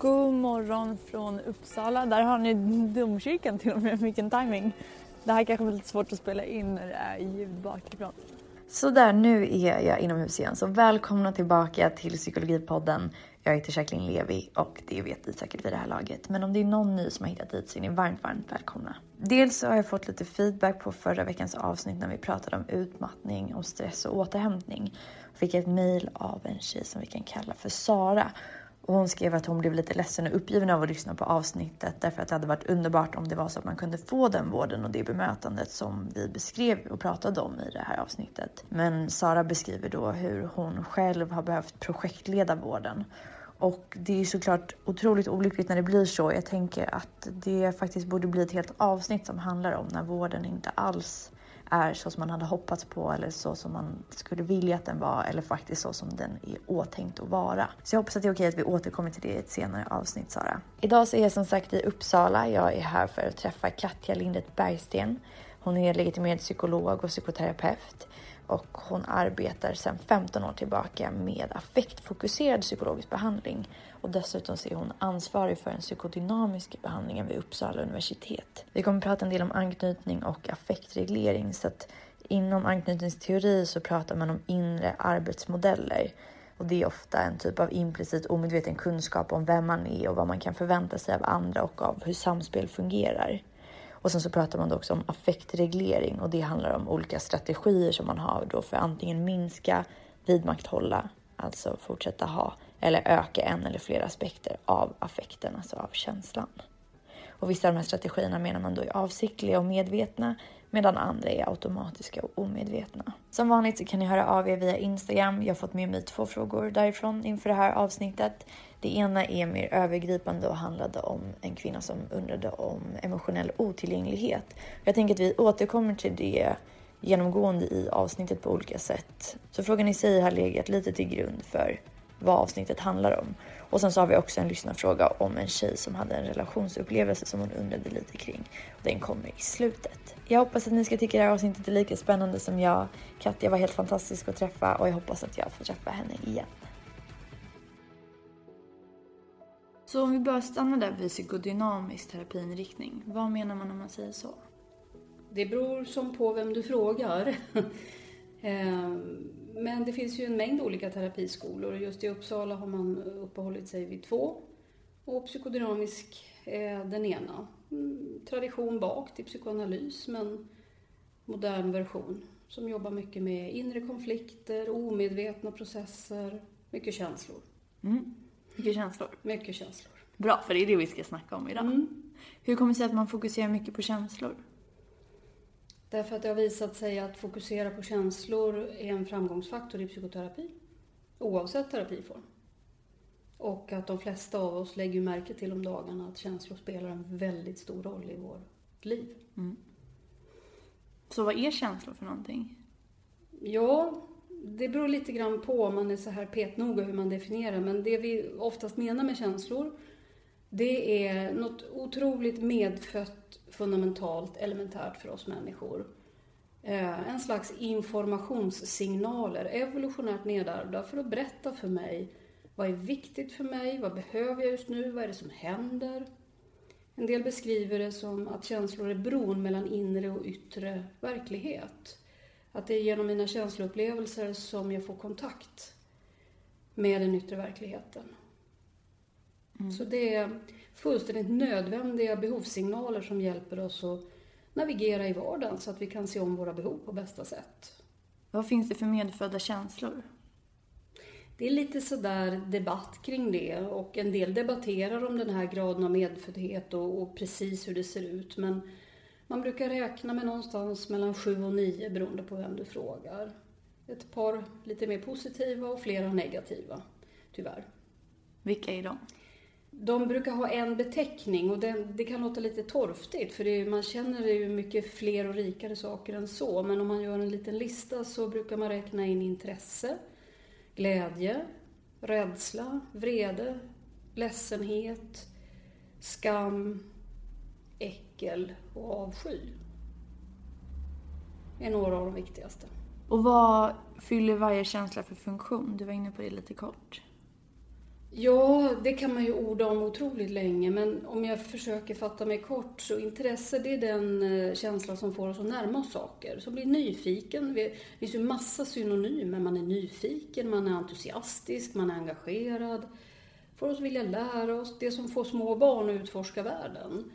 God morgon från Uppsala. Där har ni domkyrkan till och med. Vilken timing. Det här kanske blir lite svårt att spela in när det är ljud bakifrån. Så där, nu är jag inomhus igen. Så välkomna tillbaka till Psykologipodden. Jag heter Jacqueline Levi och det vet ni säkert vid det här laget. Men om det är någon ny som har hittat hit så är ni varmt, varmt välkomna. Dels så har jag fått lite feedback på förra veckans avsnitt när vi pratade om utmattning, och stress och återhämtning. Jag fick ett mail av en tjej som vi kan kalla för Sara. Och hon skrev att hon blev lite ledsen och uppgiven av att lyssna på avsnittet därför att det hade varit underbart om det var så att man kunde få den vården och det bemötandet som vi beskrev och pratade om i det här avsnittet. Men Sara beskriver då hur hon själv har behövt projektleda vården och det är såklart otroligt olyckligt när det blir så. Jag tänker att det faktiskt borde bli ett helt avsnitt som handlar om när vården inte alls är så som man hade hoppats på eller så som man skulle vilja att den var eller faktiskt så som den är åtänkt att vara. Så jag hoppas att det är okej att vi återkommer till det i ett senare avsnitt Sara. Idag så är jag som sagt i Uppsala. Jag är här för att träffa Katja Lindet Bergsten. Hon är legitimerad psykolog och psykoterapeut och hon arbetar sedan 15 år tillbaka med affektfokuserad psykologisk behandling och dessutom är hon ansvarig för den psykodynamiska behandlingen vid Uppsala universitet. Vi kommer att prata en del om anknytning och affektreglering så att inom anknytningsteori så pratar man om inre arbetsmodeller och det är ofta en typ av implicit omedveten kunskap om vem man är och vad man kan förvänta sig av andra och av hur samspel fungerar. Och sen så pratar man då också om affektreglering och det handlar om olika strategier som man har då för antingen minska, vidmakthålla, alltså fortsätta ha eller öka en eller flera aspekter av affekten, alltså av känslan. Och vissa av de här strategierna menar man då är avsiktliga och medvetna medan andra är automatiska och omedvetna. Som vanligt så kan ni höra av er via Instagram. Jag har fått med mig två frågor därifrån inför det här avsnittet. Det ena är mer övergripande och handlade om en kvinna som undrade om emotionell otillgänglighet. Jag tänker att vi återkommer till det genomgående i avsnittet på olika sätt. Så frågan i sig har legat lite till grund för vad avsnittet handlar om. Och sen så har vi också en lyssnarfråga om en tjej som hade en relationsupplevelse som hon undrade lite kring. Den kommer i slutet. Jag hoppas att ni ska tycka det här avsnittet är lika spännande som jag. Katja var helt fantastisk att träffa och jag hoppas att jag får träffa henne igen. Så om vi bara stannar där vid psykodynamisk terapiinriktning. Vad menar man när man säger så? Det beror som på vem du frågar. Men det finns ju en mängd olika terapiskolor. Just i Uppsala har man uppehållit sig vid två. Och psykodynamisk är den ena. Mm, tradition bak till psykoanalys, men modern version. Som jobbar mycket med inre konflikter, omedvetna processer, mycket känslor. Mm. Mycket känslor? Mycket känslor. Bra, för det är det vi ska snacka om idag. Mm. Hur kommer det sig att man fokuserar mycket på känslor? Därför att det har visat sig att fokusera på känslor är en framgångsfaktor i psykoterapi. Oavsett terapiform. Och att de flesta av oss lägger märke till om dagarna att känslor spelar en väldigt stor roll i vårt liv. Mm. Så vad är känslor för någonting? Ja, det beror lite grann på om man är så här petnoga hur man definierar. Men det vi oftast menar med känslor, det är något otroligt medfött, fundamentalt, elementärt för oss människor. Eh, en slags informationssignaler, evolutionärt nedärvda, för att berätta för mig vad är viktigt för mig, vad behöver jag just nu, vad är det som händer? En del beskriver det som att känslor är bron mellan inre och yttre verklighet. Att det är genom mina känsloupplevelser som jag får kontakt med den yttre verkligheten. Mm. Så det är fullständigt nödvändiga behovssignaler som hjälper oss att navigera i vardagen så att vi kan se om våra behov på bästa sätt. Vad finns det för medfödda känslor? Det är lite sådär debatt kring det och en del debatterar om den här graden av medföddhet och, och precis hur det ser ut. Men man brukar räkna med någonstans mellan sju och nio beroende på vem du frågar. Ett par lite mer positiva och flera negativa, tyvärr. Vilka är de? De brukar ha en beteckning och det, det kan låta lite torftigt för är, man känner ju mycket fler och rikare saker än så. Men om man gör en liten lista så brukar man räkna in intresse, glädje, rädsla, vrede, ledsenhet, skam, äckel och avsky. Det är några av de viktigaste. Och vad fyller varje känsla för funktion? Du var inne på det lite kort. Ja, det kan man ju orda om otroligt länge, men om jag försöker fatta mig kort så intresse det är den eh, känsla som får oss att närma oss saker, som blir nyfiken. Det finns ju massa synonymer. Man är nyfiken, man är entusiastisk, man är engagerad. Får oss vilja lära oss, det som får små barn att utforska världen.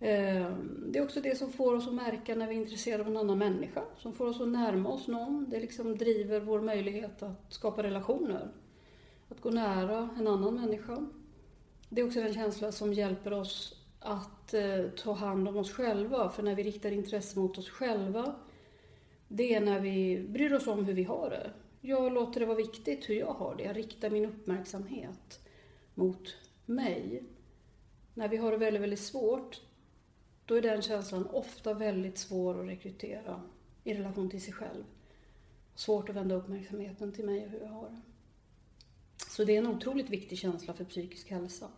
Eh, det är också det som får oss att märka när vi är intresserade av en annan människa, som får oss att närma oss någon. Det liksom driver vår möjlighet att skapa relationer. Att gå nära en annan människa. Det är också den känsla som hjälper oss att eh, ta hand om oss själva. För när vi riktar intresse mot oss själva, det är när vi bryr oss om hur vi har det. Jag låter det vara viktigt hur jag har det. Jag riktar min uppmärksamhet mot mig. När vi har det väldigt, väldigt svårt, då är den känslan ofta väldigt svår att rekrytera i relation till sig själv. Svårt att vända uppmärksamheten till mig och hur jag har det. Så det är en otroligt viktig känsla för psykisk hälsa.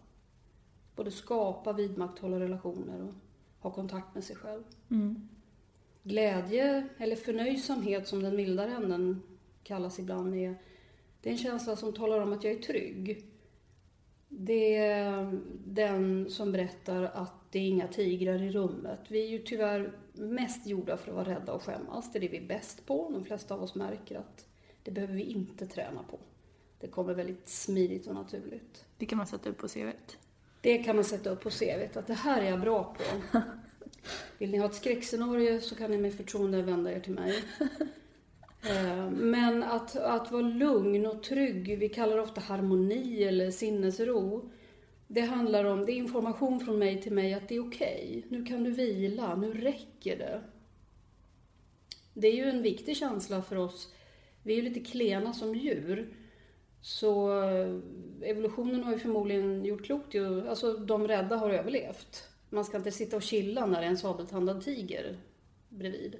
Både skapa, vidmakthålla relationer och ha kontakt med sig själv. Mm. Glädje, eller förnöjsamhet som den mildare änden kallas ibland, är, det är en känsla som talar om att jag är trygg. Det är den som berättar att det är inga tigrar i rummet. Vi är ju tyvärr mest gjorda för att vara rädda och skämmas. Det är det vi är bäst på. De flesta av oss märker att det behöver vi inte träna på. Det kommer väldigt smidigt och naturligt. Det kan man sätta upp på CVt. Det kan man sätta upp på CVt, att det här är jag bra på. Vill ni ha ett skräckscenario så kan ni med förtroende vända er till mig. Eh, Men att, att vara lugn och trygg, vi kallar det ofta harmoni eller sinnesro. Det handlar om, det är information från mig till mig att det är okej. Nu kan du vila, nu räcker det. Det är ju en viktig känsla för oss. Vi är ju lite klena som djur. Så eh, evolutionen har ju förmodligen gjort klokt ju, alltså de rädda har överlevt. Man ska inte sitta och chilla när det är en sabeltandad tiger bredvid.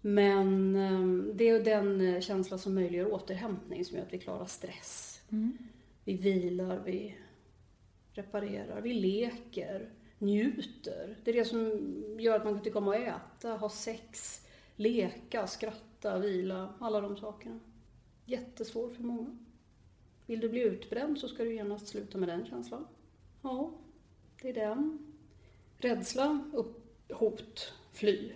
Men eh, det är ju den eh, känsla som möjliggör återhämtning som gör att vi klarar stress. Vi vilar, vi reparerar, vi leker, njuter. Det är det som gör att man kan tycka om att äta, ha sex, leka, skratta, vila, alla de sakerna. Jättesvårt för många. Vill du bli utbränd så ska du genast sluta med den känslan. Ja, det är den. Rädsla, upp, hot, fly.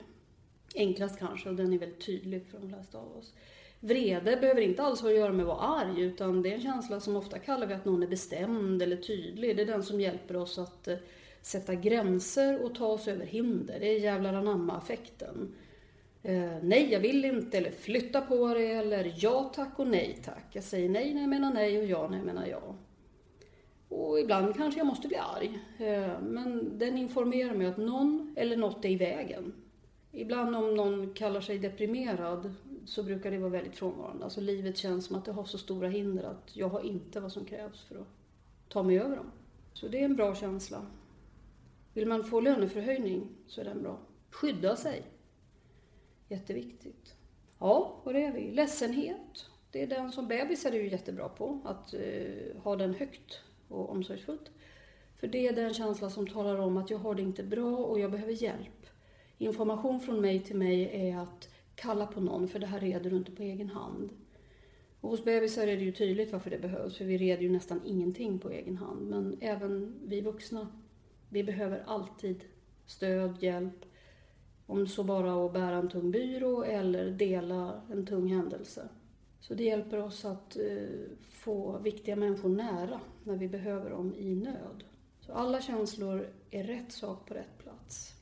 Enklast kanske, och den är väldigt tydlig för de flesta av oss. Vrede behöver inte alls ha att göra med att vara arg, utan det är en känsla som ofta kallar vi att någon är bestämd eller tydlig. Det är den som hjälper oss att eh, sätta gränser och ta oss över hinder. Det är jävlar anamma-affekten. Eh, nej, jag vill inte, eller flytta på det, eller ja tack och nej tack. Jag säger nej när jag menar nej och ja när jag menar ja. Och ibland kanske jag måste bli arg. Eh, men den informerar mig att någon eller något är i vägen. Ibland om någon kallar sig deprimerad så brukar det vara väldigt frånvarande. Alltså livet känns som att det har så stora hinder att jag har inte vad som krävs för att ta mig över dem. Så det är en bra känsla. Vill man få löneförhöjning så är den bra. Skydda sig. Jätteviktigt. Ja, var är vi? Ledsenhet. Det är den som bebisar är ju jättebra på. Att eh, ha den högt och omsorgsfullt. För det är den känsla som talar om att jag har det inte bra och jag behöver hjälp. Information från mig till mig är att kalla på någon för det här reder du inte på egen hand. Och hos bebisar är det ju tydligt varför det behövs för vi reder ju nästan ingenting på egen hand. Men även vi vuxna, vi behöver alltid stöd, hjälp. Om så bara att bära en tung byrå eller dela en tung händelse. Så det hjälper oss att eh, få viktiga människor nära när vi behöver dem i nöd. Så alla känslor är rätt sak på rätt plats.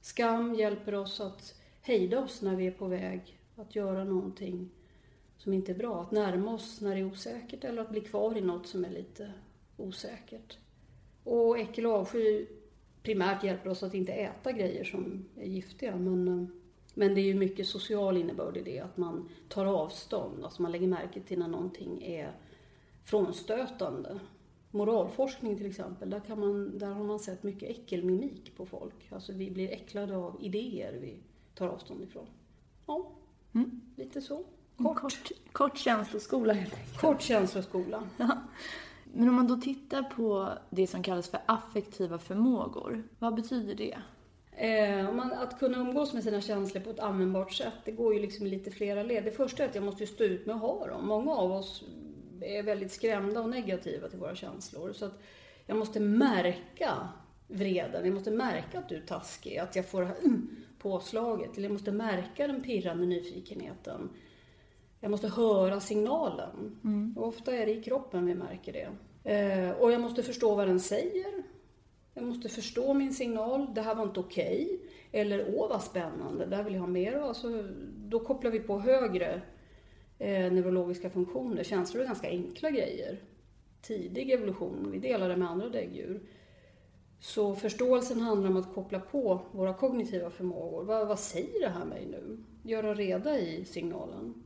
Skam hjälper oss att hejda oss när vi är på väg att göra någonting som inte är bra. Att närma oss när det är osäkert eller att bli kvar i något som är lite osäkert. Och äckel och avsky primärt hjälper oss att inte äta grejer som är giftiga. Men, eh, men det är ju mycket social innebörd i det, att man tar avstånd. Alltså man lägger märke till när någonting är frånstötande. Moralforskning till exempel, där, kan man, där har man sett mycket äckelmimik på folk. Alltså vi blir äcklade av idéer vi tar avstånd ifrån. Ja, Mm. lite så. Kort. Kort, Kort, känsloskola helt enkelt. kort känsloskola. Men om man då tittar på det som kallas för affektiva förmågor, vad betyder det? Eh, man, att kunna umgås med sina känslor på ett användbart sätt, det går ju liksom i lite flera led. Det första är att jag måste ju stå ut med att ha dem. Många av oss är väldigt skrämda och negativa till våra känslor. Så att jag måste märka vreden, jag måste märka att du är taskig, att jag får det här mm, påslaget. Eller jag måste märka den pirrande nyfikenheten. Jag måste höra signalen. Mm. Och ofta är det i kroppen vi märker det. Eh, och jag måste förstå vad den säger. Jag måste förstå min signal. Det här var inte okej. Okay. Eller åh vad spännande, det här vill jag ha mer av. Alltså, då kopplar vi på högre eh, neurologiska funktioner. Känslor är ganska enkla grejer. Tidig evolution, vi delar det med andra däggdjur. Så förståelsen handlar om att koppla på våra kognitiva förmågor. Vad, vad säger det här mig nu? Göra reda i signalen.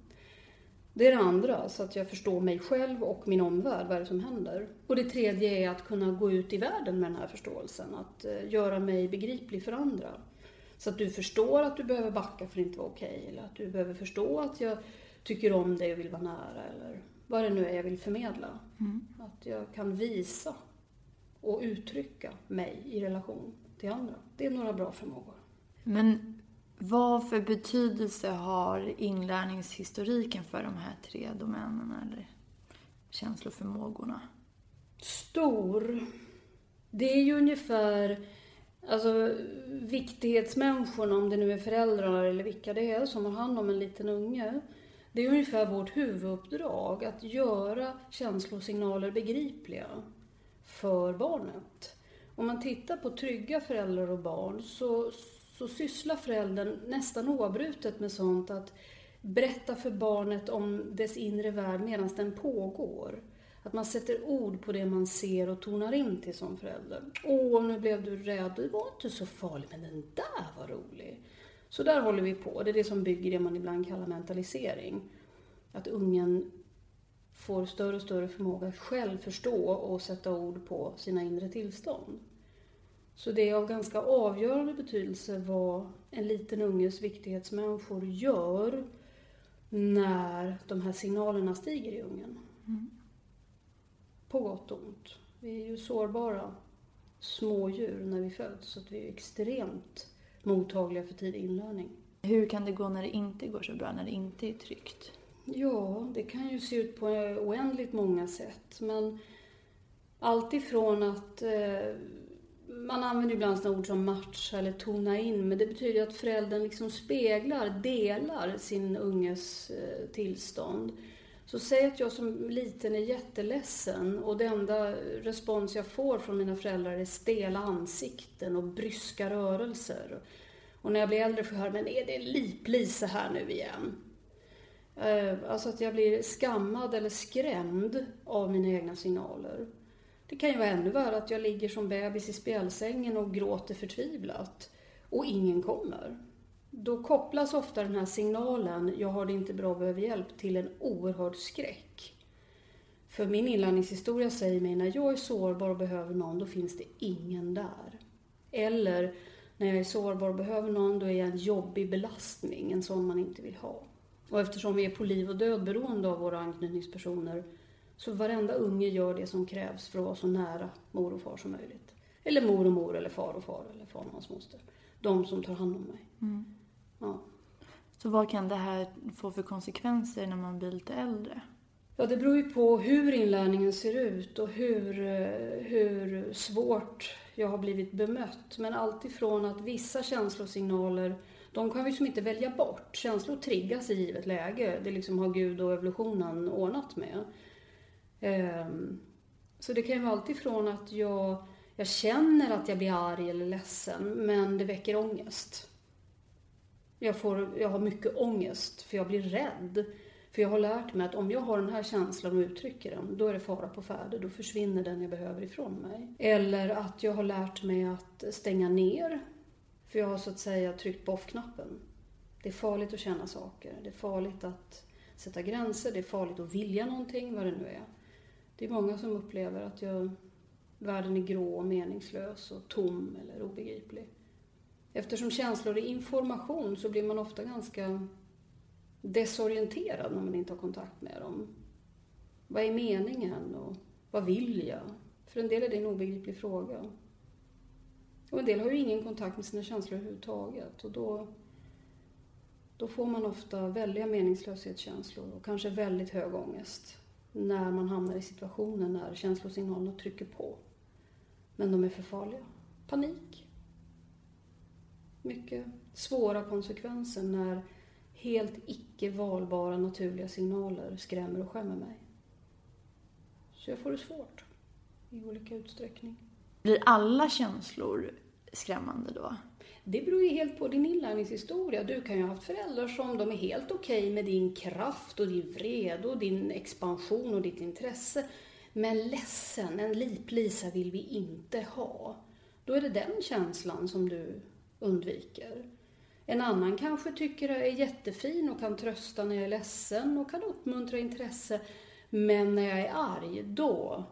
Det är det andra, så att jag förstår mig själv och min omvärld, vad är det som händer. Och det tredje är att kunna gå ut i världen med den här förståelsen, att eh, göra mig begriplig för andra. Så att du förstår att du behöver backa för att inte vara okej, okay, eller att du behöver förstå att jag tycker om dig och vill vara nära, eller vad det nu är jag vill förmedla. Mm. Att jag kan visa och uttrycka mig i relation till andra. Det är några bra förmågor. Men vad för betydelse har inlärningshistoriken för de här tre domänerna eller känsloförmågorna? Stor. Det är ju ungefär alltså, viktighetsmänniskorna, om det nu är föräldrar eller vilka det är som har hand om en liten unge. Det är ungefär vårt huvuduppdrag att göra känslosignaler begripliga för barnet. Om man tittar på trygga föräldrar och barn så, så sysslar föräldern nästan oavbrutet med sånt att berätta för barnet om dess inre värld medan den pågår. Att man sätter ord på det man ser och tonar in till som förälder. Åh, nu blev du rädd. Det var inte så farligt, men den där var rolig. Så där håller vi på. Det är det som bygger det man ibland kallar mentalisering. Att ungen får större och större förmåga att själv förstå och sätta ord på sina inre tillstånd. Så det är av ganska avgörande betydelse vad en liten unges viktighetsmänniskor gör när de här signalerna stiger i ungen. Mm. På gott och ont. Vi är ju sårbara smådjur när vi föds så att vi är extremt mottagliga för tidig inlärning. Hur kan det gå när det inte går så bra, när det inte är tryggt? Ja, det kan ju se ut på oändligt många sätt. Men allt ifrån att eh, man använder ibland sådana ord som matcha eller tona in, men det betyder att föräldern liksom speglar, delar sin unges eh, tillstånd. Så säg att jag som liten är jätteledsen och det enda respons jag får från mina föräldrar är stela ansikten och bryska rörelser. Och när jag blir äldre får jag höra, men är det liplisa här nu igen? Eh, alltså att jag blir skammad eller skrämd av mina egna signaler. Det kan ju vara ännu värre att jag ligger som bebis i spjälsängen och gråter förtvivlat och ingen kommer. Då kopplas ofta den här signalen, jag har det inte bra, behöver hjälp, till en oerhörd skräck. För min inlärningshistoria säger mig, när jag är sårbar och behöver någon, då finns det ingen där. Eller, när jag är sårbar och behöver någon, då är jag en jobbig belastning, en sån man inte vill ha. Och eftersom vi är på liv och död beroende av våra anknytningspersoner så varenda unge gör det som krävs för att vara så nära mor och far som möjligt. Eller mor och mor, eller far och far, eller far och hans moster. De som tar hand om mig. Mm. Ja. Så vad kan det här få för konsekvenser när man blir lite äldre? Ja, det beror ju på hur inlärningen ser ut och hur, hur svårt jag har blivit bemött. Men alltifrån att vissa känslosignaler de kan vi liksom inte välja bort. Känslor triggas i givet läge. Det liksom har Gud och evolutionen ordnat med. Ehm, så det kan ju vara allt ifrån att jag, jag känner att jag blir arg eller ledsen, men det väcker ångest. Jag, får, jag har mycket ångest, för jag blir rädd. För jag har lärt mig att om jag har den här känslan och uttrycker den, då är det fara på färde. Då försvinner den jag behöver ifrån mig. Eller att jag har lärt mig att stänga ner för jag har så att säga tryckt på off-knappen. Det är farligt att känna saker. Det är farligt att sätta gränser. Det är farligt att vilja någonting, vad det nu är. Det är många som upplever att jag, världen är grå och meningslös och tom eller obegriplig. Eftersom känslor är information så blir man ofta ganska desorienterad när man inte har kontakt med dem. Vad är meningen och vad vill jag? För en del är det en obegriplig fråga. Och en del har ju ingen kontakt med sina känslor överhuvudtaget och då, då får man ofta väldiga meningslöshetskänslor och kanske väldigt hög ångest när man hamnar i situationer när känslosignalerna trycker på. Men de är för farliga. Panik. Mycket svåra konsekvenser när helt icke valbara naturliga signaler skrämmer och skämmer mig. Så jag får det svårt i olika utsträckning. Blir alla känslor skrämmande då? Det beror ju helt på din inlärningshistoria. Du kan ju ha haft föräldrar som de är helt okej okay med din kraft och din vrede och din expansion och ditt intresse. Men ledsen, en liplisa vill vi inte ha. Då är det den känslan som du undviker. En annan kanske tycker jag är jättefin och kan trösta när jag är ledsen och kan uppmuntra intresse. Men när jag är arg, då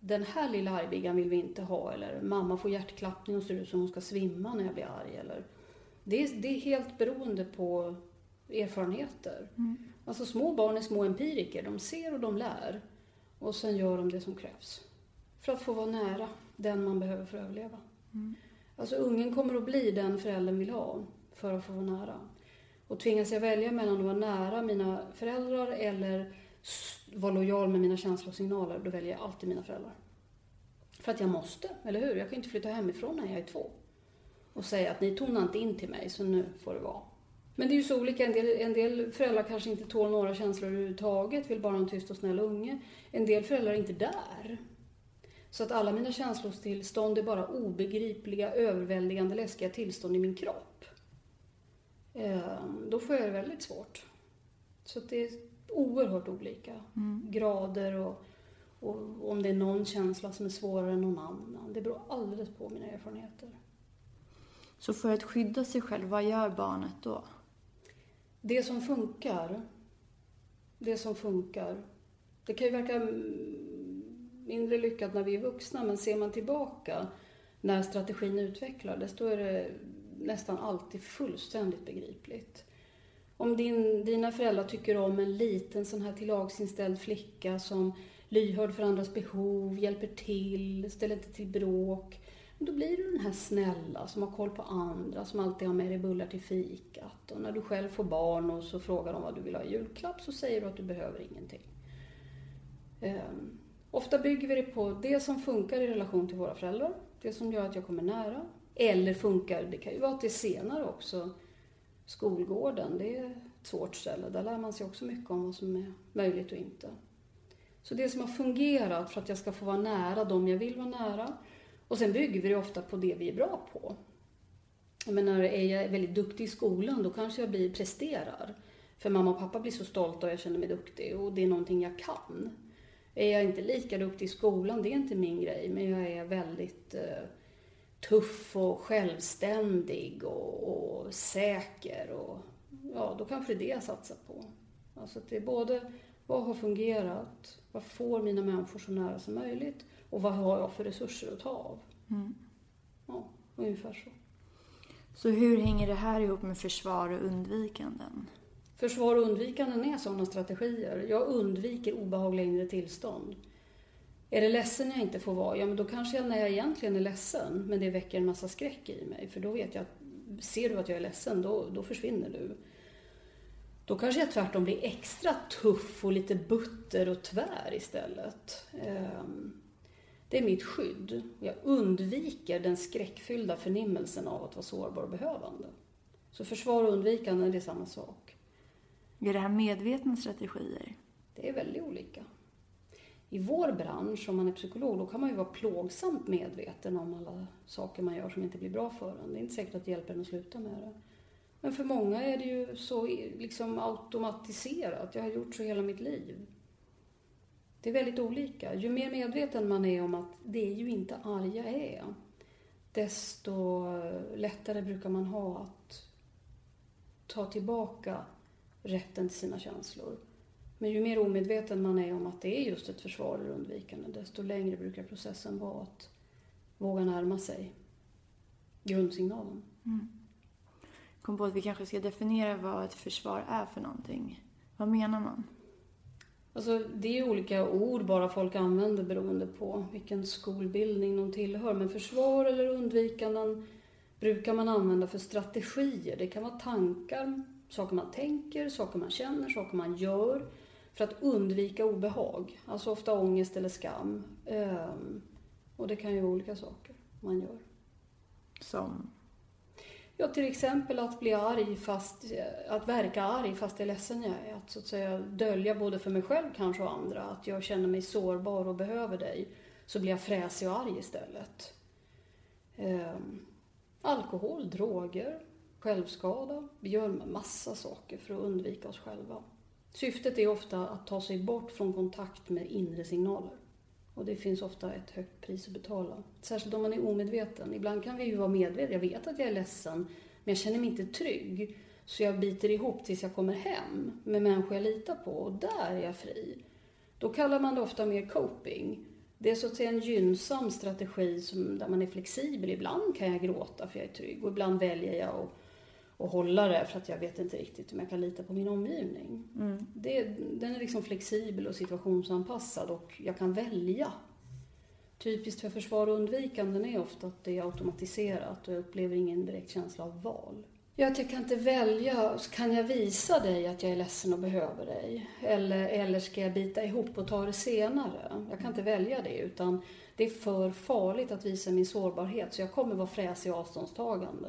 den här lilla argbiggan vill vi inte ha eller mamma får hjärtklappning och ser ut som hon ska svimma när jag blir arg. Eller, det, är, det är helt beroende på erfarenheter. Mm. Alltså små barn är små empiriker, de ser och de lär. Och sen gör de det som krävs. För att få vara nära den man behöver för att överleva. Mm. Alltså ungen kommer att bli den föräldern vill ha för att få vara nära. Och tvingas jag välja mellan att vara nära mina föräldrar eller vara lojal med mina känslosignaler, då väljer jag alltid mina föräldrar. För att jag måste, eller hur? Jag kan inte flytta hemifrån när jag är två. Och säga att ni tonar inte in till mig, så nu får det vara. Men det är ju så olika. En del, en del föräldrar kanske inte tål några känslor överhuvudtaget, vill bara ha en tyst och snäll unge. En del föräldrar är inte där. Så att alla mina känslostillstånd är bara obegripliga, överväldigande, läskiga tillstånd i min kropp. Ehm, då får jag det väldigt svårt. Så det är oerhört olika mm. grader och, och, om det är någon känsla som är svårare än någon annan. Det beror alldeles på mina erfarenheter. Så för att skydda sig själv, vad gör barnet då? Det som funkar. Det som funkar. Det kan ju verka mindre lyckat när vi är vuxna, men ser man tillbaka när strategin utvecklades, då är det nästan alltid fullständigt begripligt. Om din, dina föräldrar tycker om en liten sån här tillagsinställd flicka som lyhörd för andras behov, hjälper till, ställer inte till bråk. Då blir du den här snälla som har koll på andra, som alltid har med dig bullar till fikat. Och när du själv får barn och så frågar de vad du vill ha i julklapp så säger du att du behöver ingenting. Um, ofta bygger vi det på det som funkar i relation till våra föräldrar, det som gör att jag kommer nära. Eller funkar, det kan ju vara att det senare också skolgården, det är ett svårt ställe. Där lär man sig också mycket om vad som är möjligt och inte. Så det som har fungerat för att jag ska få vara nära de jag vill vara nära. Och sen bygger vi det ofta på det vi är bra på. Jag menar, är jag väldigt duktig i skolan, då kanske jag blir presterar. För mamma och pappa blir så stolta och jag känner mig duktig och det är någonting jag kan. Är jag inte lika duktig i skolan, det är inte min grej, men jag är väldigt eh, tuff och självständig och, och, säker. Och, ja, då kanske det är det jag satsar på. Alltså det är både vad har fungerat, vad får mina människor så nära som möjligt och vad har jag för resurser att ta av. Mm. Ja, ungefär så. Så hur hänger det här ihop med försvar och undvikanden? Försvar och undvikanden är sådana strategier. Jag undviker obehagliga inre tillstånd. Är det ledsen jag inte får vara, ja men då kanske jag när jag egentligen är ledsen, men det väcker en massa skräck i mig. För då vet jag att, ser du att jag är ledsen, då, då försvinner du. Då kanske jag tvärtom blir extra tuff och lite butter och tvär istället. Ehm, det är mitt skydd. Jag undviker den skräckfyllda förnimmelsen av att vara sårbar och behövande. Så försvar och undvikande, det är samma sak. Är det här medvetna strategier? Det är väldigt olika i vår bransch, om man är psykolog, då kan man ju vara plågsamt medveten om alla saker man gör som inte blir bra för en. Det är inte säkert att det hjälper en att sluta med det. Men för många är det ju så liksom automatiserat. Jag har gjort så hela mitt liv. Det är väldigt olika. Ju mer medveten man är om att det är ju inte arga är, desto lättare brukar man ha att ta tillbaka rätten till sina känslor. Men ju mer omedveten man är om att det är just ett försvar eller undvikande, desto längre brukar processen vara att våga närma sig grundsignalen. Mm. Kom på att vi kanske ska definiera vad ett försvar är för någonting. Vad menar man? Alltså, det är olika ord bara folk använder beroende på vilken skolbildning de tillhör. Men försvar eller undvikanden brukar man använda för strategier. Det kan vara tankar, saker man tänker, saker man känner, saker man gör för att undvika obehag. Alltså ofta ångest eller skam. Ehm, och det kan ju vara olika saker man gör. Som? Ja, till exempel att bli arg fast, att verka arg fast jag är ledsen jag är. Att så att säga dölja både för mig själv kanske och andra att jag känner mig sårbar och behöver dig. Så blir jag fräsig och arg istället. Ehm, alkohol, droger, självskada. Vi gör massa saker för att undvika oss själva. Syftet är ofta att ta sig bort från kontakt med inre signaler. Och det finns ofta ett högt pris att betala. Särskilt om man är omedveten. Ibland kan vi ju vara medvetna. Jag vet att jag är ledsen, men jag känner mig inte trygg. Så jag biter ihop tills jag kommer hem med människor jag litar på och där är jag fri. Då kallar man det ofta mer coping. Det är så att säga en gynnsam strategi som, där man är flexibel. Ibland kan jag gråta för jag är trygg och ibland väljer jag att, att hålla det för att jag vet inte riktigt om jag kan lita på min omgivning. Mm. Det, den är liksom flexibel och situationsanpassad och jag kan välja. Typiskt för försvar och undvikanden är ofta att det är automatiserat och jag upplever ingen direkt känsla av val. Ja, att jag kan inte välja. Kan jag visa dig att jag är ledsen och behöver dig? Eller, eller ska jag bita ihop och ta det senare? Jag kan inte välja det utan det är för farligt att visa min sårbarhet så jag kommer vara fräsig och avståndstagande.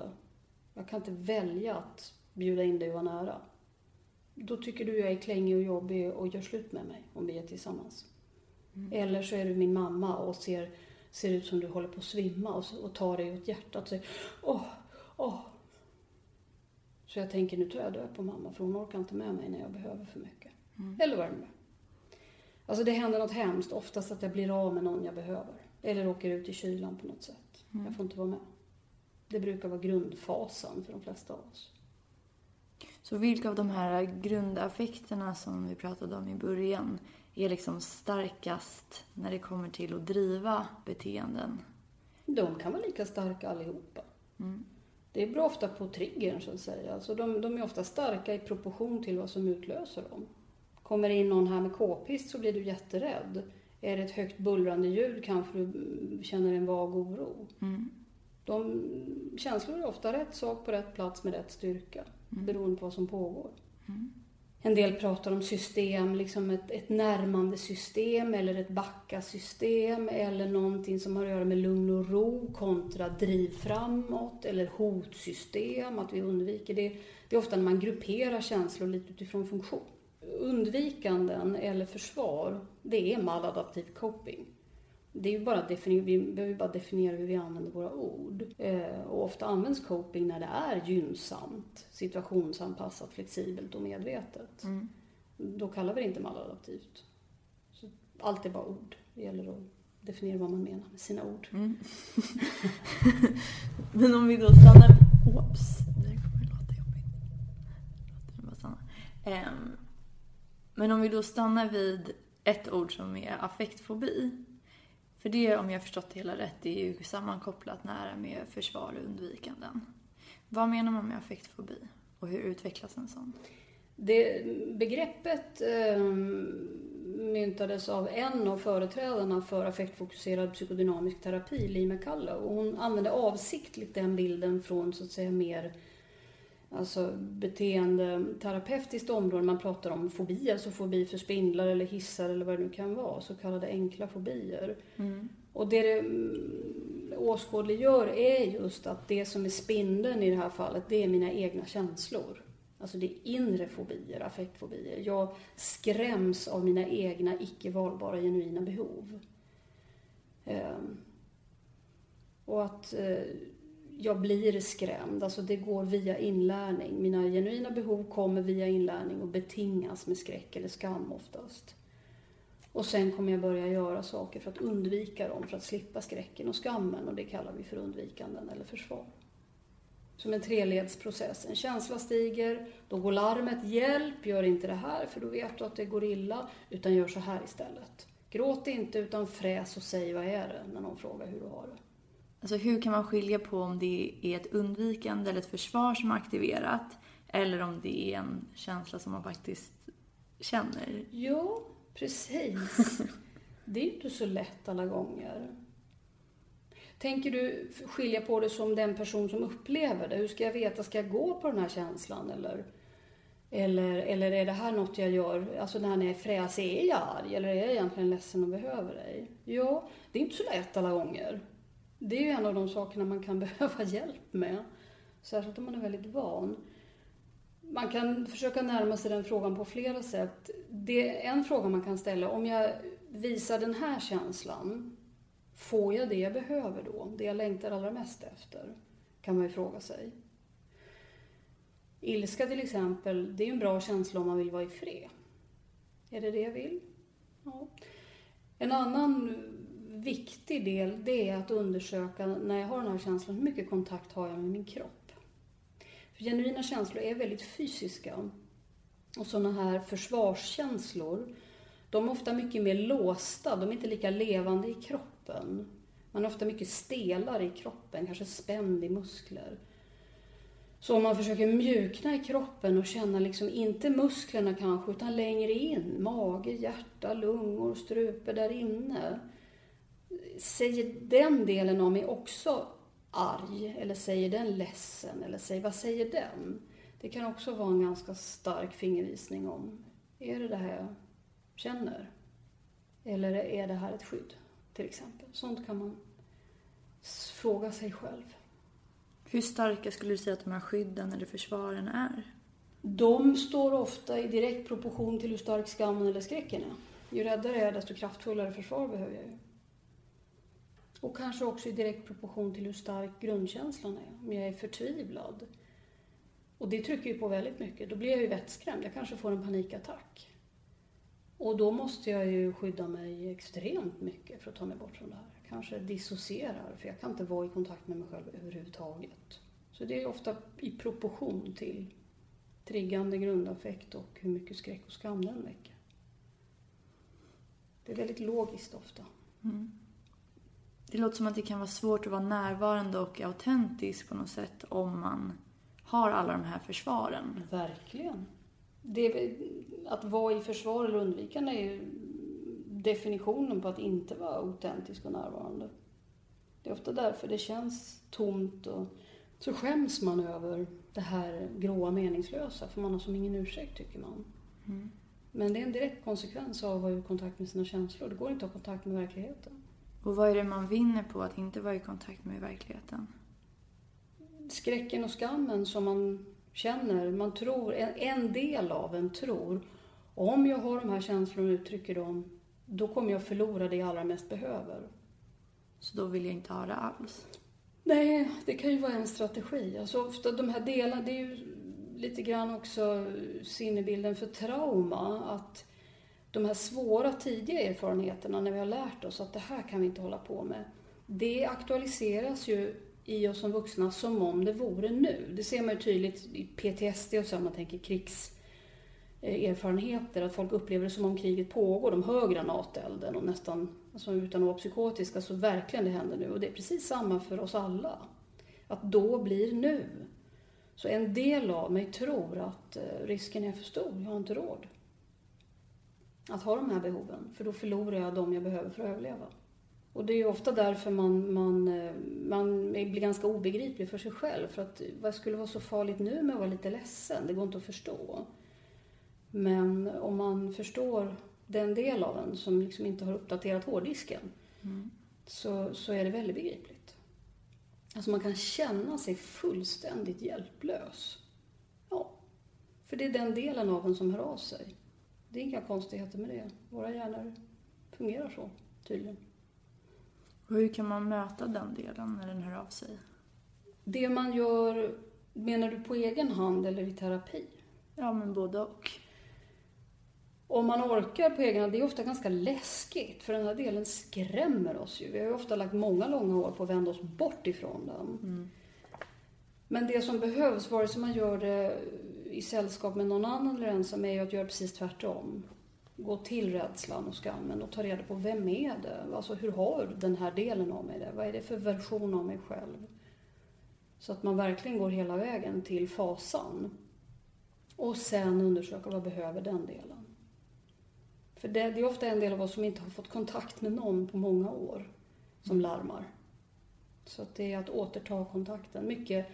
Jag kan inte välja att bjuda in dig och vara nära. Då tycker du jag är klängig och jobbig och gör slut med mig om vi är tillsammans. Mm. Eller så är du min mamma och ser, ser ut som du håller på att svimma och, och tar dig åt hjärtat och säger åh, åh. Så jag tänker nu tar jag död på mamma för hon orkar inte med mig när jag behöver för mycket. Mm. Eller vad det nu är. Alltså det händer något hemskt, oftast att jag blir av med någon jag behöver. Eller åker ut i kylan på något sätt. Mm. Jag får inte vara med. Det brukar vara grundfasen för de flesta av oss. Så vilka av de här grundaffekterna som vi pratade om i början är liksom starkast när det kommer till att driva beteenden? De kan vara lika starka allihopa. Mm. Det beror ofta på triggern så att säga. Alltså de, de är ofta starka i proportion till vad som utlöser dem. Kommer in någon här med k-pist så blir du jätterädd. Är det ett högt bullrande ljud kanske du känner en vag oro. Mm. De, känslor är ofta rätt sak på rätt plats med rätt styrka. Mm. Beroende på vad som pågår. Mm. En del pratar om system, liksom ett, ett närmande system eller ett backa-system eller någonting som har att göra med lugn och ro kontra driv framåt eller hotsystem, att vi undviker det. Det är ofta när man grupperar känslor lite utifrån funktion. Undvikanden eller försvar, det är maladaptiv coping. Det är ju bara definiera, vi behöver bara definiera hur vi använder våra ord. Eh, och ofta används coping när det är gynnsamt, situationsanpassat, flexibelt och medvetet. Mm. Då kallar vi det inte maladaptivt. Så allt är bara ord. Det gäller att definiera vad man menar med sina ord. Mm. Men om vi då stannar... Oops, det kommer låta jobbigt. Låt bara stanna. Um, men om vi då stannar vid ett ord som är affektfobi. För det, om jag har förstått det hela rätt, det är ju sammankopplat nära med försvar och undvikanden. Vad menar man med affektfobi? Och hur utvecklas en sån? Det, begreppet eh, myntades av en av företrädarna för affektfokuserad psykodynamisk terapi, Lee McCullough. Och hon använde avsiktligt den bilden från så att säga mer alltså beteendeterapeutiskt område. Man pratar om fobier, alltså fobi för spindlar eller hissar eller vad det nu kan vara. Så kallade enkla fobier. Mm. Och det det åskådliggör är just att det som är spindeln i det här fallet, det är mina egna känslor. Alltså det är inre fobier, affektfobier. Jag skräms av mina egna icke valbara genuina behov. Um, och att uh, jag blir skrämd. Alltså det går via inlärning. Mina genuina behov kommer via inlärning och betingas med skräck eller skam oftast. Och sen kommer jag börja göra saker för att undvika dem, för att slippa skräcken och skammen och det kallar vi för undvikanden eller försvar. Som en treledsprocess. En känsla stiger, då går larmet hjälp, gör inte det här för då vet du att det går illa, utan gör så här istället. Gråt inte utan fräs och säg vad är det när någon frågar hur du har det. Alltså hur kan man skilja på om det är ett undvikande eller ett försvar som är aktiverat eller om det är en känsla som man faktiskt känner? Ja, precis. Det är inte så lätt alla gånger. Tänker du skilja på det som den person som upplever det? Hur ska jag veta, ska jag gå på den här känslan eller? Eller, eller är det här något jag gör, alltså när jag är fräsig, är jag arg? Eller är jag egentligen ledsen och behöver dig? Ja, det är inte så lätt alla gånger. Det är ju en av de sakerna man kan behöva hjälp med. Särskilt om man är väldigt van. Man kan försöka närma sig den frågan på flera sätt. Det är en fråga man kan ställa. Om jag visar den här känslan, får jag det jag behöver då? Det jag längtar allra mest efter? Kan man ju fråga sig. Ilska till exempel, det är en bra känsla om man vill vara i fred. Är det det jag vill? Ja. En annan viktig del, det är att undersöka när jag har den här känslan, hur mycket kontakt har jag med min kropp? För genuina känslor är väldigt fysiska. Och sådana här försvarskänslor, de är ofta mycket mer låsta, de är inte lika levande i kroppen. Man är ofta mycket stelare i kroppen, kanske spänd i muskler. Så om man försöker mjukna i kroppen och känna liksom inte musklerna kanske, utan längre in, mage, hjärta, lungor, strupe där inne. Säger den delen av mig också arg? Eller säger den ledsen? Eller säger, vad säger den? Det kan också vara en ganska stark fingervisning om, är det det här jag känner? Eller är det här ett skydd, till exempel? Sånt kan man fråga sig själv. Hur starka skulle du säga att de här skydden eller försvaren är? De står ofta i direkt proportion till hur stark skammen eller skräcken är. Ju räddare jag är, desto kraftfullare försvar behöver jag ju. Och kanske också i direkt proportion till hur stark grundkänslan är. Om jag är förtvivlad. Och det trycker ju på väldigt mycket. Då blir jag ju vettskrämd. Jag kanske får en panikattack. Och då måste jag ju skydda mig extremt mycket för att ta mig bort från det här. Kanske dissocierar, för jag kan inte vara i kontakt med mig själv överhuvudtaget. Så det är ofta i proportion till triggande grundaffekt och hur mycket skräck och skam den väcker. Det är väldigt logiskt ofta. Mm. Det låter som att det kan vara svårt att vara närvarande och autentisk på något sätt om man har alla de här försvaren. Verkligen. Det, att vara i försvar eller undvikande är ju definitionen på att inte vara autentisk och närvarande. Det är ofta därför det känns tomt och så skäms man över det här gråa meningslösa för man har som ingen ursäkt tycker man. Mm. Men det är en direkt konsekvens av att vara i kontakt med sina känslor. Det går inte att ha kontakt med verkligheten. Och vad är det man vinner på att inte vara i kontakt med verkligheten? Skräcken och skammen som man känner, man tror, en del av en tror, om jag har de här känslorna och uttrycker dem, då kommer jag förlora det jag allra mest behöver. Så då vill jag inte ha det alls? Nej, det kan ju vara en strategi. Alltså ofta de här delarna, det är ju lite grann också sinnebilden för trauma. Att de här svåra tidiga erfarenheterna när vi har lärt oss att det här kan vi inte hålla på med. Det aktualiseras ju i oss som vuxna som om det vore nu. Det ser man ju tydligt i PTSD och så, om man tänker krigserfarenheter, att folk upplever det som om kriget pågår. De hör granatelden och nästan, alltså utan att vara psykotiska, så verkligen det händer nu. Och det är precis samma för oss alla. Att då blir nu. Så en del av mig tror att eh, risken är för stor, jag har inte råd. Att ha de här behoven, för då förlorar jag de jag behöver för att överleva. Och det är ofta därför man, man, eh, man blir ganska obegriplig för sig själv. För att vad skulle vara så farligt nu med att vara lite ledsen? Det går inte att förstå. Men om man förstår den del av en som liksom inte har uppdaterat hårddisken mm. så, så är det väldigt begripligt. Alltså man kan känna sig fullständigt hjälplös. Ja, för det är den delen av en som hör av sig. Det är inga konstigheter med det. Våra hjärnor fungerar så, tydligen. Och hur kan man möta den delen när den hör av sig? Det man gör, menar du på egen hand eller i terapi? Ja, men både och om man orkar på egen hand, det är ofta ganska läskigt för den här delen skrämmer oss ju. Vi har ju ofta lagt många långa år på att vända oss bort ifrån den. Mm. Men det som behövs, vare sig man gör det i sällskap med någon annan eller ensam, är ju att göra precis tvärtom. Gå till rädslan och skammen och ta reda på vem är det? Alltså hur har den här delen av mig det? Vad är det för version av mig själv? Så att man verkligen går hela vägen till fasan. Och sen undersöka vad behöver den delen. För det, det, är ofta en del av oss som inte har fått kontakt med någon på många år som larmar. Så att det är att återta kontakten. Mycket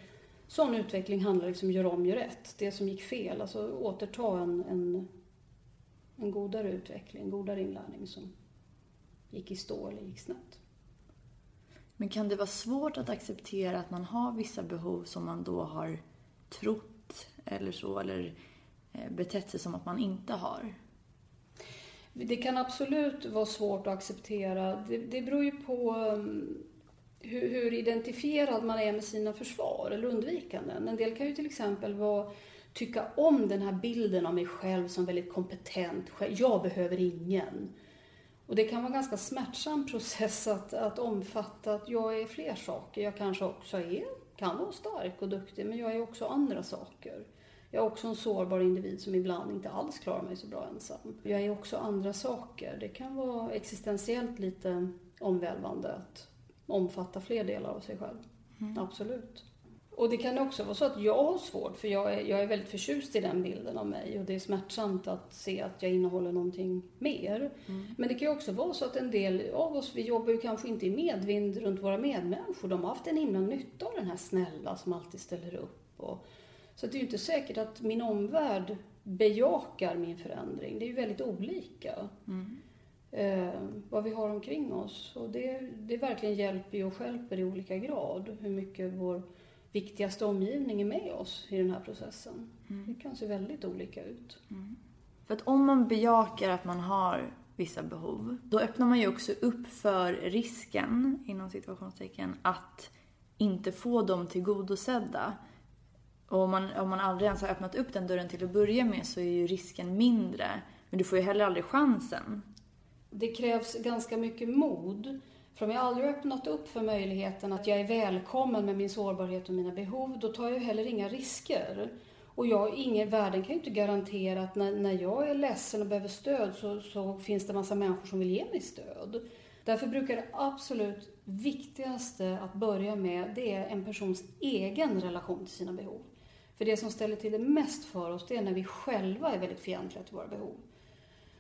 Sån utveckling handlar liksom gör om, gör rätt. Det som gick fel, alltså återta en, en, en godare utveckling, en godare inlärning som gick i stå eller gick snett. Men kan det vara svårt att acceptera att man har vissa behov som man då har trott eller så, eller eh, betett sig som att man inte har? Det kan absolut vara svårt att acceptera. Det, det beror ju på um, hur, hur, identifierad man är med sina försvar eller undvikanden. En del kan ju till exempel vara, tycka om den här bilden av mig själv som väldigt kompetent. Jag behöver ingen. Och det kan vara en ganska smärtsam process att, att omfatta att jag är fler saker. Jag kanske också är, kan vara stark och duktig, men jag är också andra saker. Jag är också en sårbar individ som ibland inte alls klarar mig så bra ensam. Jag är också andra saker. Det kan vara existentiellt lite omvälvande att omfatta fler delar av sig själv. Mm. Absolut. Och det kan också vara så att jag har svårt, för jag är, jag är väldigt förtjust i den bilden av mig och det är smärtsamt att se att jag innehåller någonting mer. Mm. Men det kan ju också vara så att en del av oss, vi jobbar ju kanske inte i medvind runt våra medmänniskor. De har haft en himla nytta av den här snälla som alltid ställer upp. Och, så det är ju inte säkert att min omvärld bejakar min förändring. Det är ju väldigt olika. Mm. Eh, vad vi har omkring oss. Och det, det verkligen hjälper och skälper i olika grad. Hur mycket vår viktigaste omgivning är med oss i den här processen. Mm. Det kan se väldigt olika ut. Mm. För att om man bejakar att man har vissa behov, då öppnar man ju också upp för risken, inom situationstecken, att inte få dem tillgodosedda. Och om man, om man aldrig ens har öppnat upp den dörren till att börja med så är ju risken mindre. Men du får ju heller aldrig chansen. Det krävs ganska mycket mod för om jag aldrig öppnat upp för möjligheten att jag är välkommen med min sårbarhet och mina behov, då tar jag heller inga risker. Och jag, ingen, världen kan ju inte garantera att när, när jag är ledsen och behöver stöd så, så finns det massa människor som vill ge mig stöd. Därför brukar det absolut viktigaste att börja med, det är en persons egen relation till sina behov. För det som ställer till det mest för oss, det är när vi själva är väldigt fientliga till våra behov.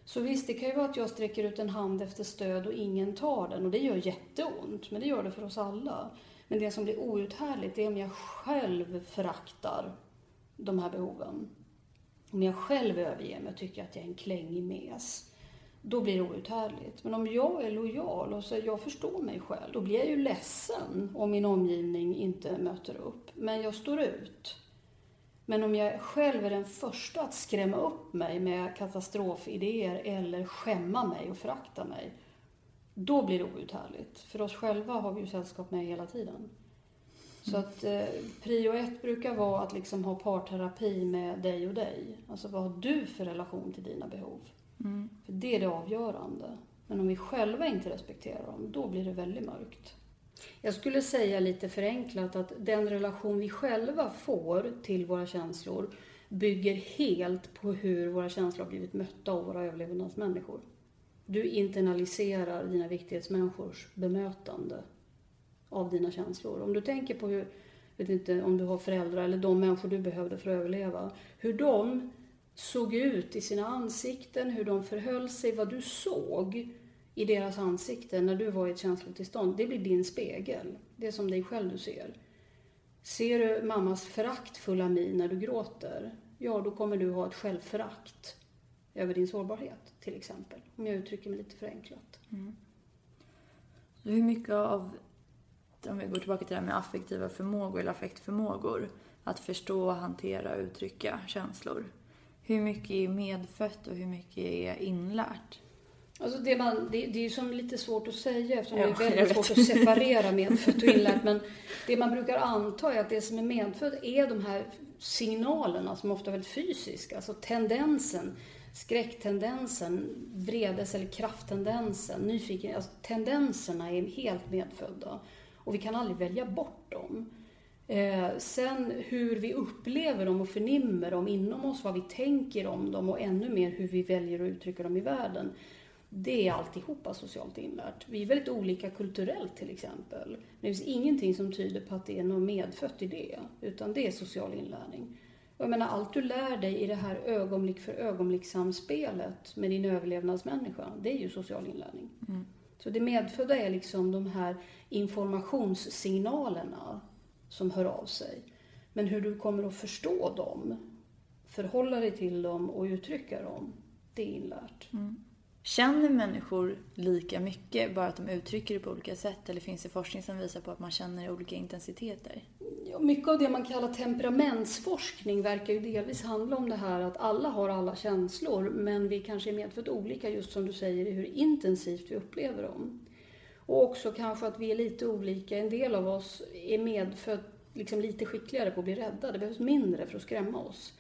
Så visst, det kan ju vara att jag sträcker ut en hand efter stöd och ingen tar den och det gör jätteont, men det gör det för oss alla. Men det som blir outhärdligt, det är om jag själv föraktar de här behoven. Om jag själv överger mig och tycker att jag är en klängig mes, då blir det outhärdligt. Men om jag är lojal och säger jag förstår mig själv, då blir jag ju ledsen om min omgivning inte möter upp. Men jag står ut. Men om jag själv är den första att skrämma upp mig med katastrofidéer eller skämma mig och förakta mig, då blir det outhärdligt. För oss själva har vi ju sällskap med hela tiden. Så att eh, prio ett brukar vara att liksom ha parterapi med dig och dig. Alltså vad har du för relation till dina behov? Mm. För det är det avgörande. Men om vi själva inte respekterar dem, då blir det väldigt mörkt. Jag skulle säga lite förenklat att den relation vi själva får till våra känslor bygger helt på hur våra känslor har blivit mötta av våra överlevnadsmänniskor. Du internaliserar dina viktighetsmänniskors bemötande av dina känslor. Om du tänker på hur, vet inte om du har föräldrar eller de människor du behövde för att överleva, hur de såg ut i sina ansikten, hur de förhöll sig, vad du såg i deras ansikte, när du var i ett känslotillstånd, det blir din spegel. Det är som dig själv du ser. Ser du mammas föraktfulla min när du gråter, ja då kommer du ha ett självförakt över din sårbarhet till exempel. Om jag uttrycker mig lite förenklat. Mm. hur mycket av, om vi går tillbaka till det här med affektiva förmågor eller affektförmågor, att förstå, hantera och uttrycka känslor. Hur mycket är medfött och hur mycket är inlärt? Alltså det, man, det, det är ju som lite svårt att säga eftersom ja, det är väldigt svårt att separera medfött och inlärt. Men det man brukar anta är att det som är medfött är de här signalerna som ofta är väldigt fysiska. Alltså tendensen, skräcktendensen, vredes eller krafttendensen, nyfiken. Alltså tendenserna är helt medfödda. Och vi kan aldrig välja bort dem. Eh, sen hur vi upplever dem och förnimmer dem inom oss, vad vi tänker om dem och ännu mer hur vi väljer att uttrycka dem i världen det är alltihopa socialt inlärt. Vi är väldigt olika kulturellt till exempel. Men det finns ingenting som tyder på att det är något medfött i det, utan det är social inlärning. Och jag menar, allt du lär dig i det här ögonblick för ögonblick samspelet med din överlevnadsmänniska, det är ju social inlärning. Mm. Så det medfödda är liksom de här informationssignalerna som hör av sig. Men hur du kommer att förstå dem, förhålla dig till dem och uttrycka dem, det är inlärt. Känner människor lika mycket, bara att de uttrycker det på olika sätt? Eller finns det forskning som visar på att man känner i olika intensiteter? Ja, mycket av det man kallar temperamentsforskning verkar ju delvis handla om det här att alla har alla känslor men vi kanske är medfött olika, just som du säger, i hur intensivt vi upplever dem. Och också kanske att vi är lite olika. En del av oss är medfött liksom lite skickligare på att bli rädda. Det behövs mindre för att skrämma oss.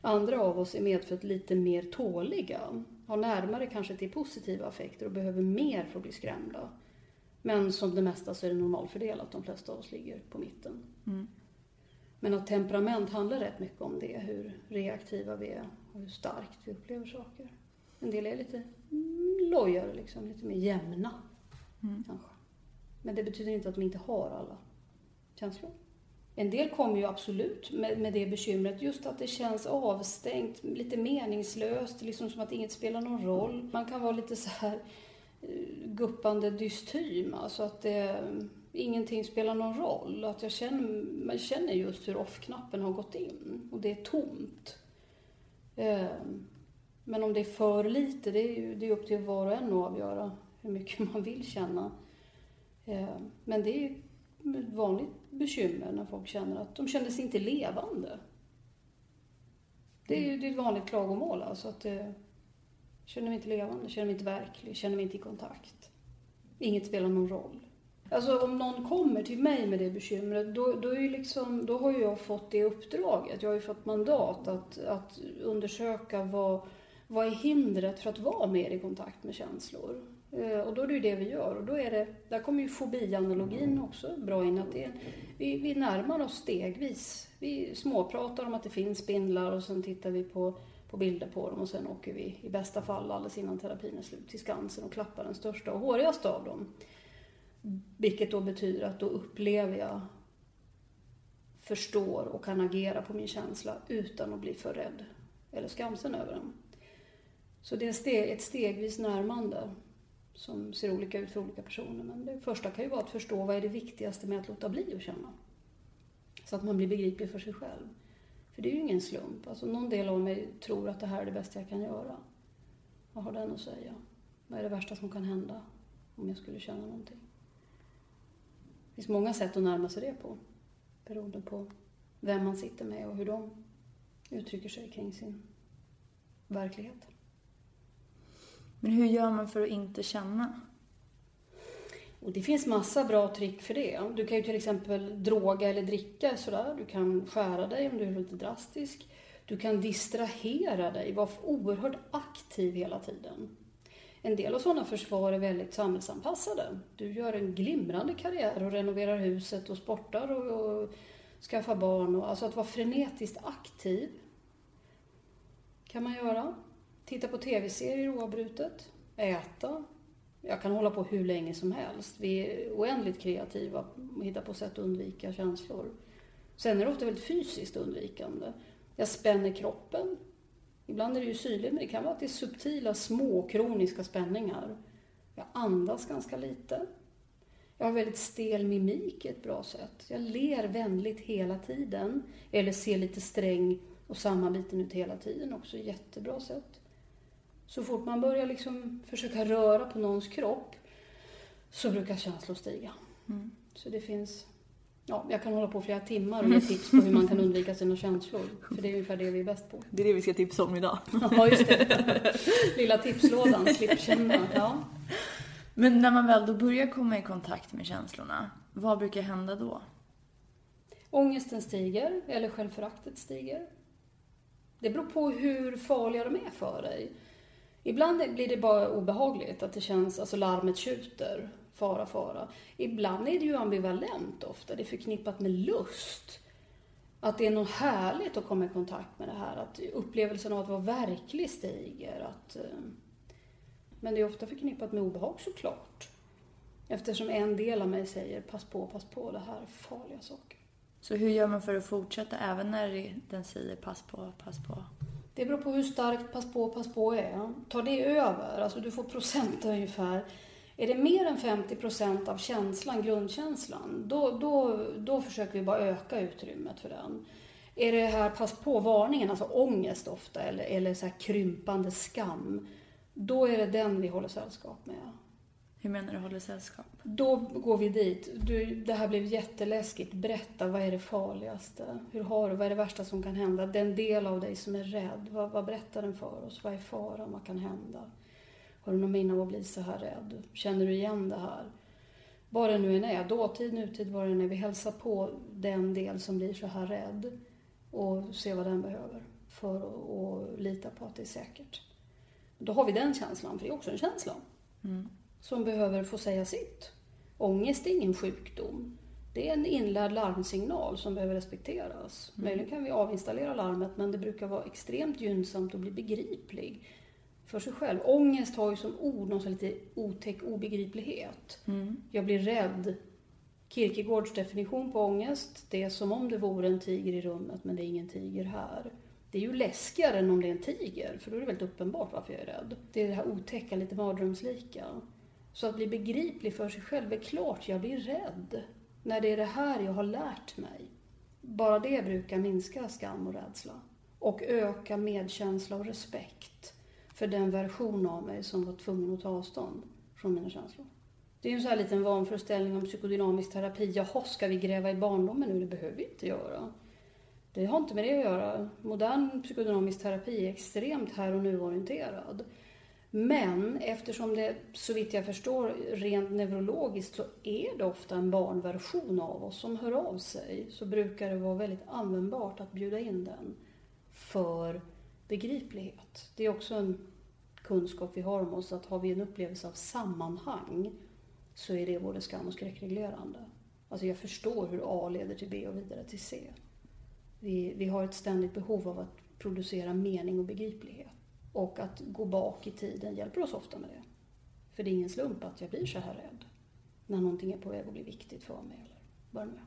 Andra av oss är medfött lite mer tåliga, har närmare kanske till positiva affekter och behöver mer för att bli skrämda. Men som det mesta så är det normalfördelat, de flesta av oss ligger på mitten. Men att temperament handlar rätt mycket om det, hur reaktiva vi är och hur starkt vi upplever saker. En del är lite mm, lojare, liksom, lite mer jämna kanske. Men det betyder inte att de inte har alla känslor. En del kommer ju absolut med, med det bekymret, just att det känns avstängt, lite meningslöst, liksom som att inget spelar någon roll. Man kan vara lite så här eh, guppande dystym, alltså att det, ingenting spelar någon roll. Att jag känner, man känner just hur off-knappen har gått in och det är tomt. Eh, men om det är för lite, det är ju det är upp till var och en att avgöra hur mycket man vill känna. Eh, men det är ju ett vanligt bekymmer när folk känner att de känner sig inte levande. Det är ju det är ett vanligt klagomål, alltså att eh, känner mig inte levande, känner mig inte verklig, känner mig inte i kontakt. Inget spelar någon roll. Alltså om någon kommer till mig med det bekymret, då, då, är ju liksom, då har ju jag fått det uppdraget. Jag har ju fått mandat att, att undersöka vad, vad är hindret för att vara mer i kontakt med känslor. Eh, och då är det ju det vi gör. Och då är det, där kommer ju fobianalogin också bra in. Att det är, vi, vi närmar oss stegvis. Vi småpratar om att det finns spindlar och sen tittar vi på, på bilder på dem och sen åker vi i bästa fall alldeles innan terapin är slut till Skansen och klappar den största och hårigaste av dem. Vilket då betyder att då upplever jag, förstår och kan agera på min känsla utan att bli för rädd eller skamsen över den. Så det är ett stegvis närmande som ser olika ut för olika personer. Men det första kan ju vara att förstå vad är det viktigaste med att låta bli att känna. Så att man blir begriplig för sig själv. För det är ju ingen slump. Alltså någon del av mig tror att det här är det bästa jag kan göra. Vad har den att säga? Vad är det värsta som kan hända om jag skulle känna någonting? Det finns många sätt att närma sig det på. Beroende på vem man sitter med och hur de uttrycker sig kring sin verklighet. Men hur gör man för att inte känna? Och det finns massa bra trick för det. Du kan ju till exempel droga eller dricka sådär. Du kan skära dig om du är lite drastisk. Du kan distrahera dig, vara oerhört aktiv hela tiden. En del av sådana försvar är väldigt samhällsanpassade. Du gör en glimrande karriär och renoverar huset och sportar och, och skaffar barn. Och, alltså att vara frenetiskt aktiv kan man göra. Titta på tv-serier oavbrutet. Äta. Jag kan hålla på hur länge som helst. Vi är oändligt kreativa och hittar på sätt att undvika känslor. Sen är det ofta väldigt fysiskt undvikande. Jag spänner kroppen. Ibland är det ju syrligt, men det kan vara att det är subtila, små, kroniska spänningar. Jag andas ganska lite. Jag har väldigt stel mimik, ett bra sätt. Jag ler vänligt hela tiden. Eller ser lite sträng och sammanbiten ut hela tiden också. Jättebra sätt. Så fort man börjar liksom försöka röra på någons kropp så brukar känslor stiga. Mm. Så det finns... Ja, jag kan hålla på flera timmar och ge tips på hur man kan undvika sina känslor. För det är ungefär det vi är bäst på. Det är det vi ska tipsa om idag. Ja, just det. Lilla tipslådan, slipp känna. Ja. Men när man väl då börjar komma i kontakt med känslorna, vad brukar hända då? Ångesten stiger, eller självföraktet stiger. Det beror på hur farliga de är för dig. Ibland blir det bara obehagligt, att det känns, alltså larmet tjuter, fara, fara. Ibland är det ju ambivalent ofta, det är förknippat med lust. Att det är något härligt att komma i kontakt med det här, att upplevelsen av att vara verklig stiger. Att, eh, men det är ofta förknippat med obehag såklart. Eftersom en del av mig säger pass på, pass på, det här är farliga saker. Så hur gör man för att fortsätta även när den säger pass på, pass på? Det beror på hur starkt pass på, pass på är. Tar det över, alltså du får procent ungefär. Är det mer än 50 procent av känslan, grundkänslan, då, då, då försöker vi bara öka utrymmet för den. Är det här pass på-varningen, alltså ångest ofta, eller, eller så här krympande skam, då är det den vi håller sällskap med. Hur menar du håller sällskap? Då går vi dit. Du, det här blev jätteläskigt. Berätta, vad är det farligaste? Hur har du? Vad är det värsta som kan hända? Den del av dig som är rädd, vad, vad berättar den för oss? Vad är faran? Vad kan hända? Har du någon minne av att bli så här rädd? Känner du igen det här? Vad det nu än är, dåtid, nutid, vad det än är. Vi hälsar på den del som blir så här rädd och ser vad den behöver för att lita på att det är säkert. Då har vi den känslan, för det är också en känsla. Mm som behöver få säga sitt. Ångest är ingen sjukdom. Det är en inlärd larmsignal som behöver respekteras. Mm. Möjligen kan vi avinstallera larmet men det brukar vara extremt gynnsamt att bli begriplig för sig själv. Ångest har ju som ord någon sån lite otäck obegriplighet. Mm. Jag blir rädd. Kierkegaards definition på ångest, det är som om det vore en tiger i rummet men det är ingen tiger här. Det är ju läskigare än om det är en tiger, för då är det väldigt uppenbart varför jag är rädd. Det är det här otäcka, lite mardrömslika. Så att bli begriplig för sig själv, är klart jag blir rädd. När det är det här jag har lärt mig. Bara det brukar minska skam och rädsla. Och öka medkänsla och respekt för den version av mig som var tvungen att ta avstånd från mina känslor. Det är en sån här liten vanföreställning om psykodynamisk terapi. Jaha, ska vi gräva i barndomen nu? Det behöver vi inte göra. Det har inte med det att göra. Modern psykodynamisk terapi är extremt här och nu-orienterad. Men eftersom det, så vitt jag förstår, rent neurologiskt så är det ofta en barnversion av oss som hör av sig, så brukar det vara väldigt användbart att bjuda in den för begriplighet. Det är också en kunskap vi har om oss, att har vi en upplevelse av sammanhang så är det både skam och skräckreglerande. Alltså jag förstår hur A leder till B och vidare till C. Vi, vi har ett ständigt behov av att producera mening och begriplighet. Och att gå bak i tiden hjälper oss ofta med det. För det är ingen slump att jag blir så här rädd när någonting är på väg att bli viktigt för mig. Eller vad det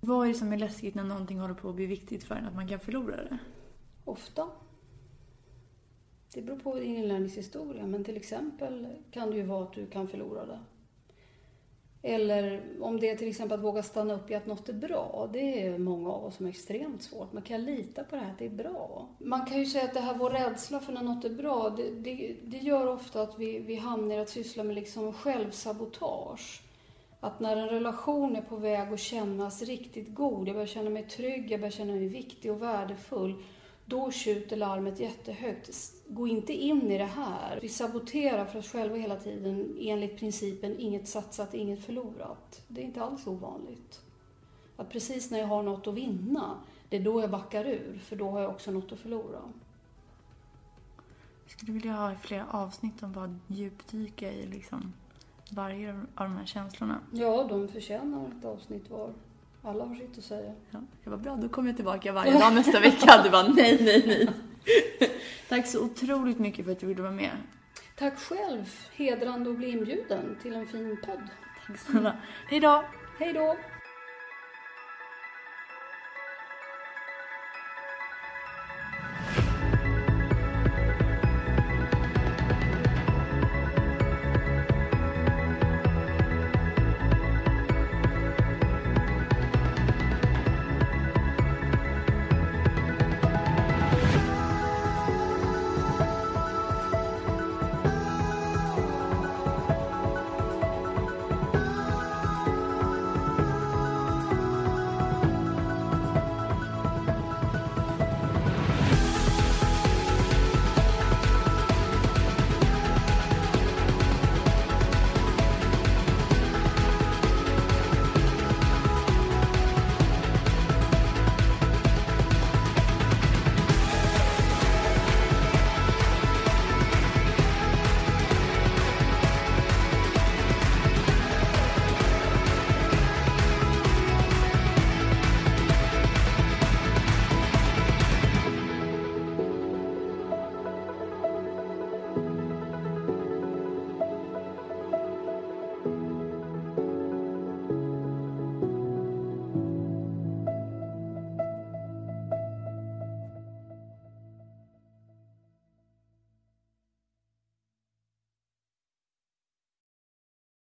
Vad är det som är läskigt när någonting håller på att bli viktigt för en? Att man kan förlora det? Ofta. Det beror på din inlärningshistoria, men till exempel kan det ju vara att du kan förlora det eller om det är till exempel att våga stanna upp i att något är bra. Det är många av oss som är extremt svårt. Man kan lita på det här, att det är bra. Man kan ju säga att det här vår rädsla för när något är bra, det, det, det gör ofta att vi, vi hamnar i att syssla med liksom självsabotage. Att när en relation är på väg att kännas riktigt god, jag börjar känna mig trygg, jag börjar känna mig viktig och värdefull då tjuter larmet jättehögt. Gå inte in i det här. Vi saboterar för oss själva hela tiden enligt principen inget satsat, inget förlorat. Det är inte alls ovanligt. Att precis när jag har något att vinna, det är då jag backar ur, för då har jag också något att förlora. Jag skulle vilja ha fler avsnitt om bara djupdyka i liksom varje av de här känslorna. Ja, de förtjänar ett avsnitt var. Alla har sitt att säga. Ja, jag var bra, då kommer jag tillbaka varje dag nästa vecka. Du bara nej, nej, nej. Tack så otroligt mycket för att du ville vara med. Tack själv. Hedrande att bli inbjuden till en fin podd. Tack snälla. Hej då. Hej då.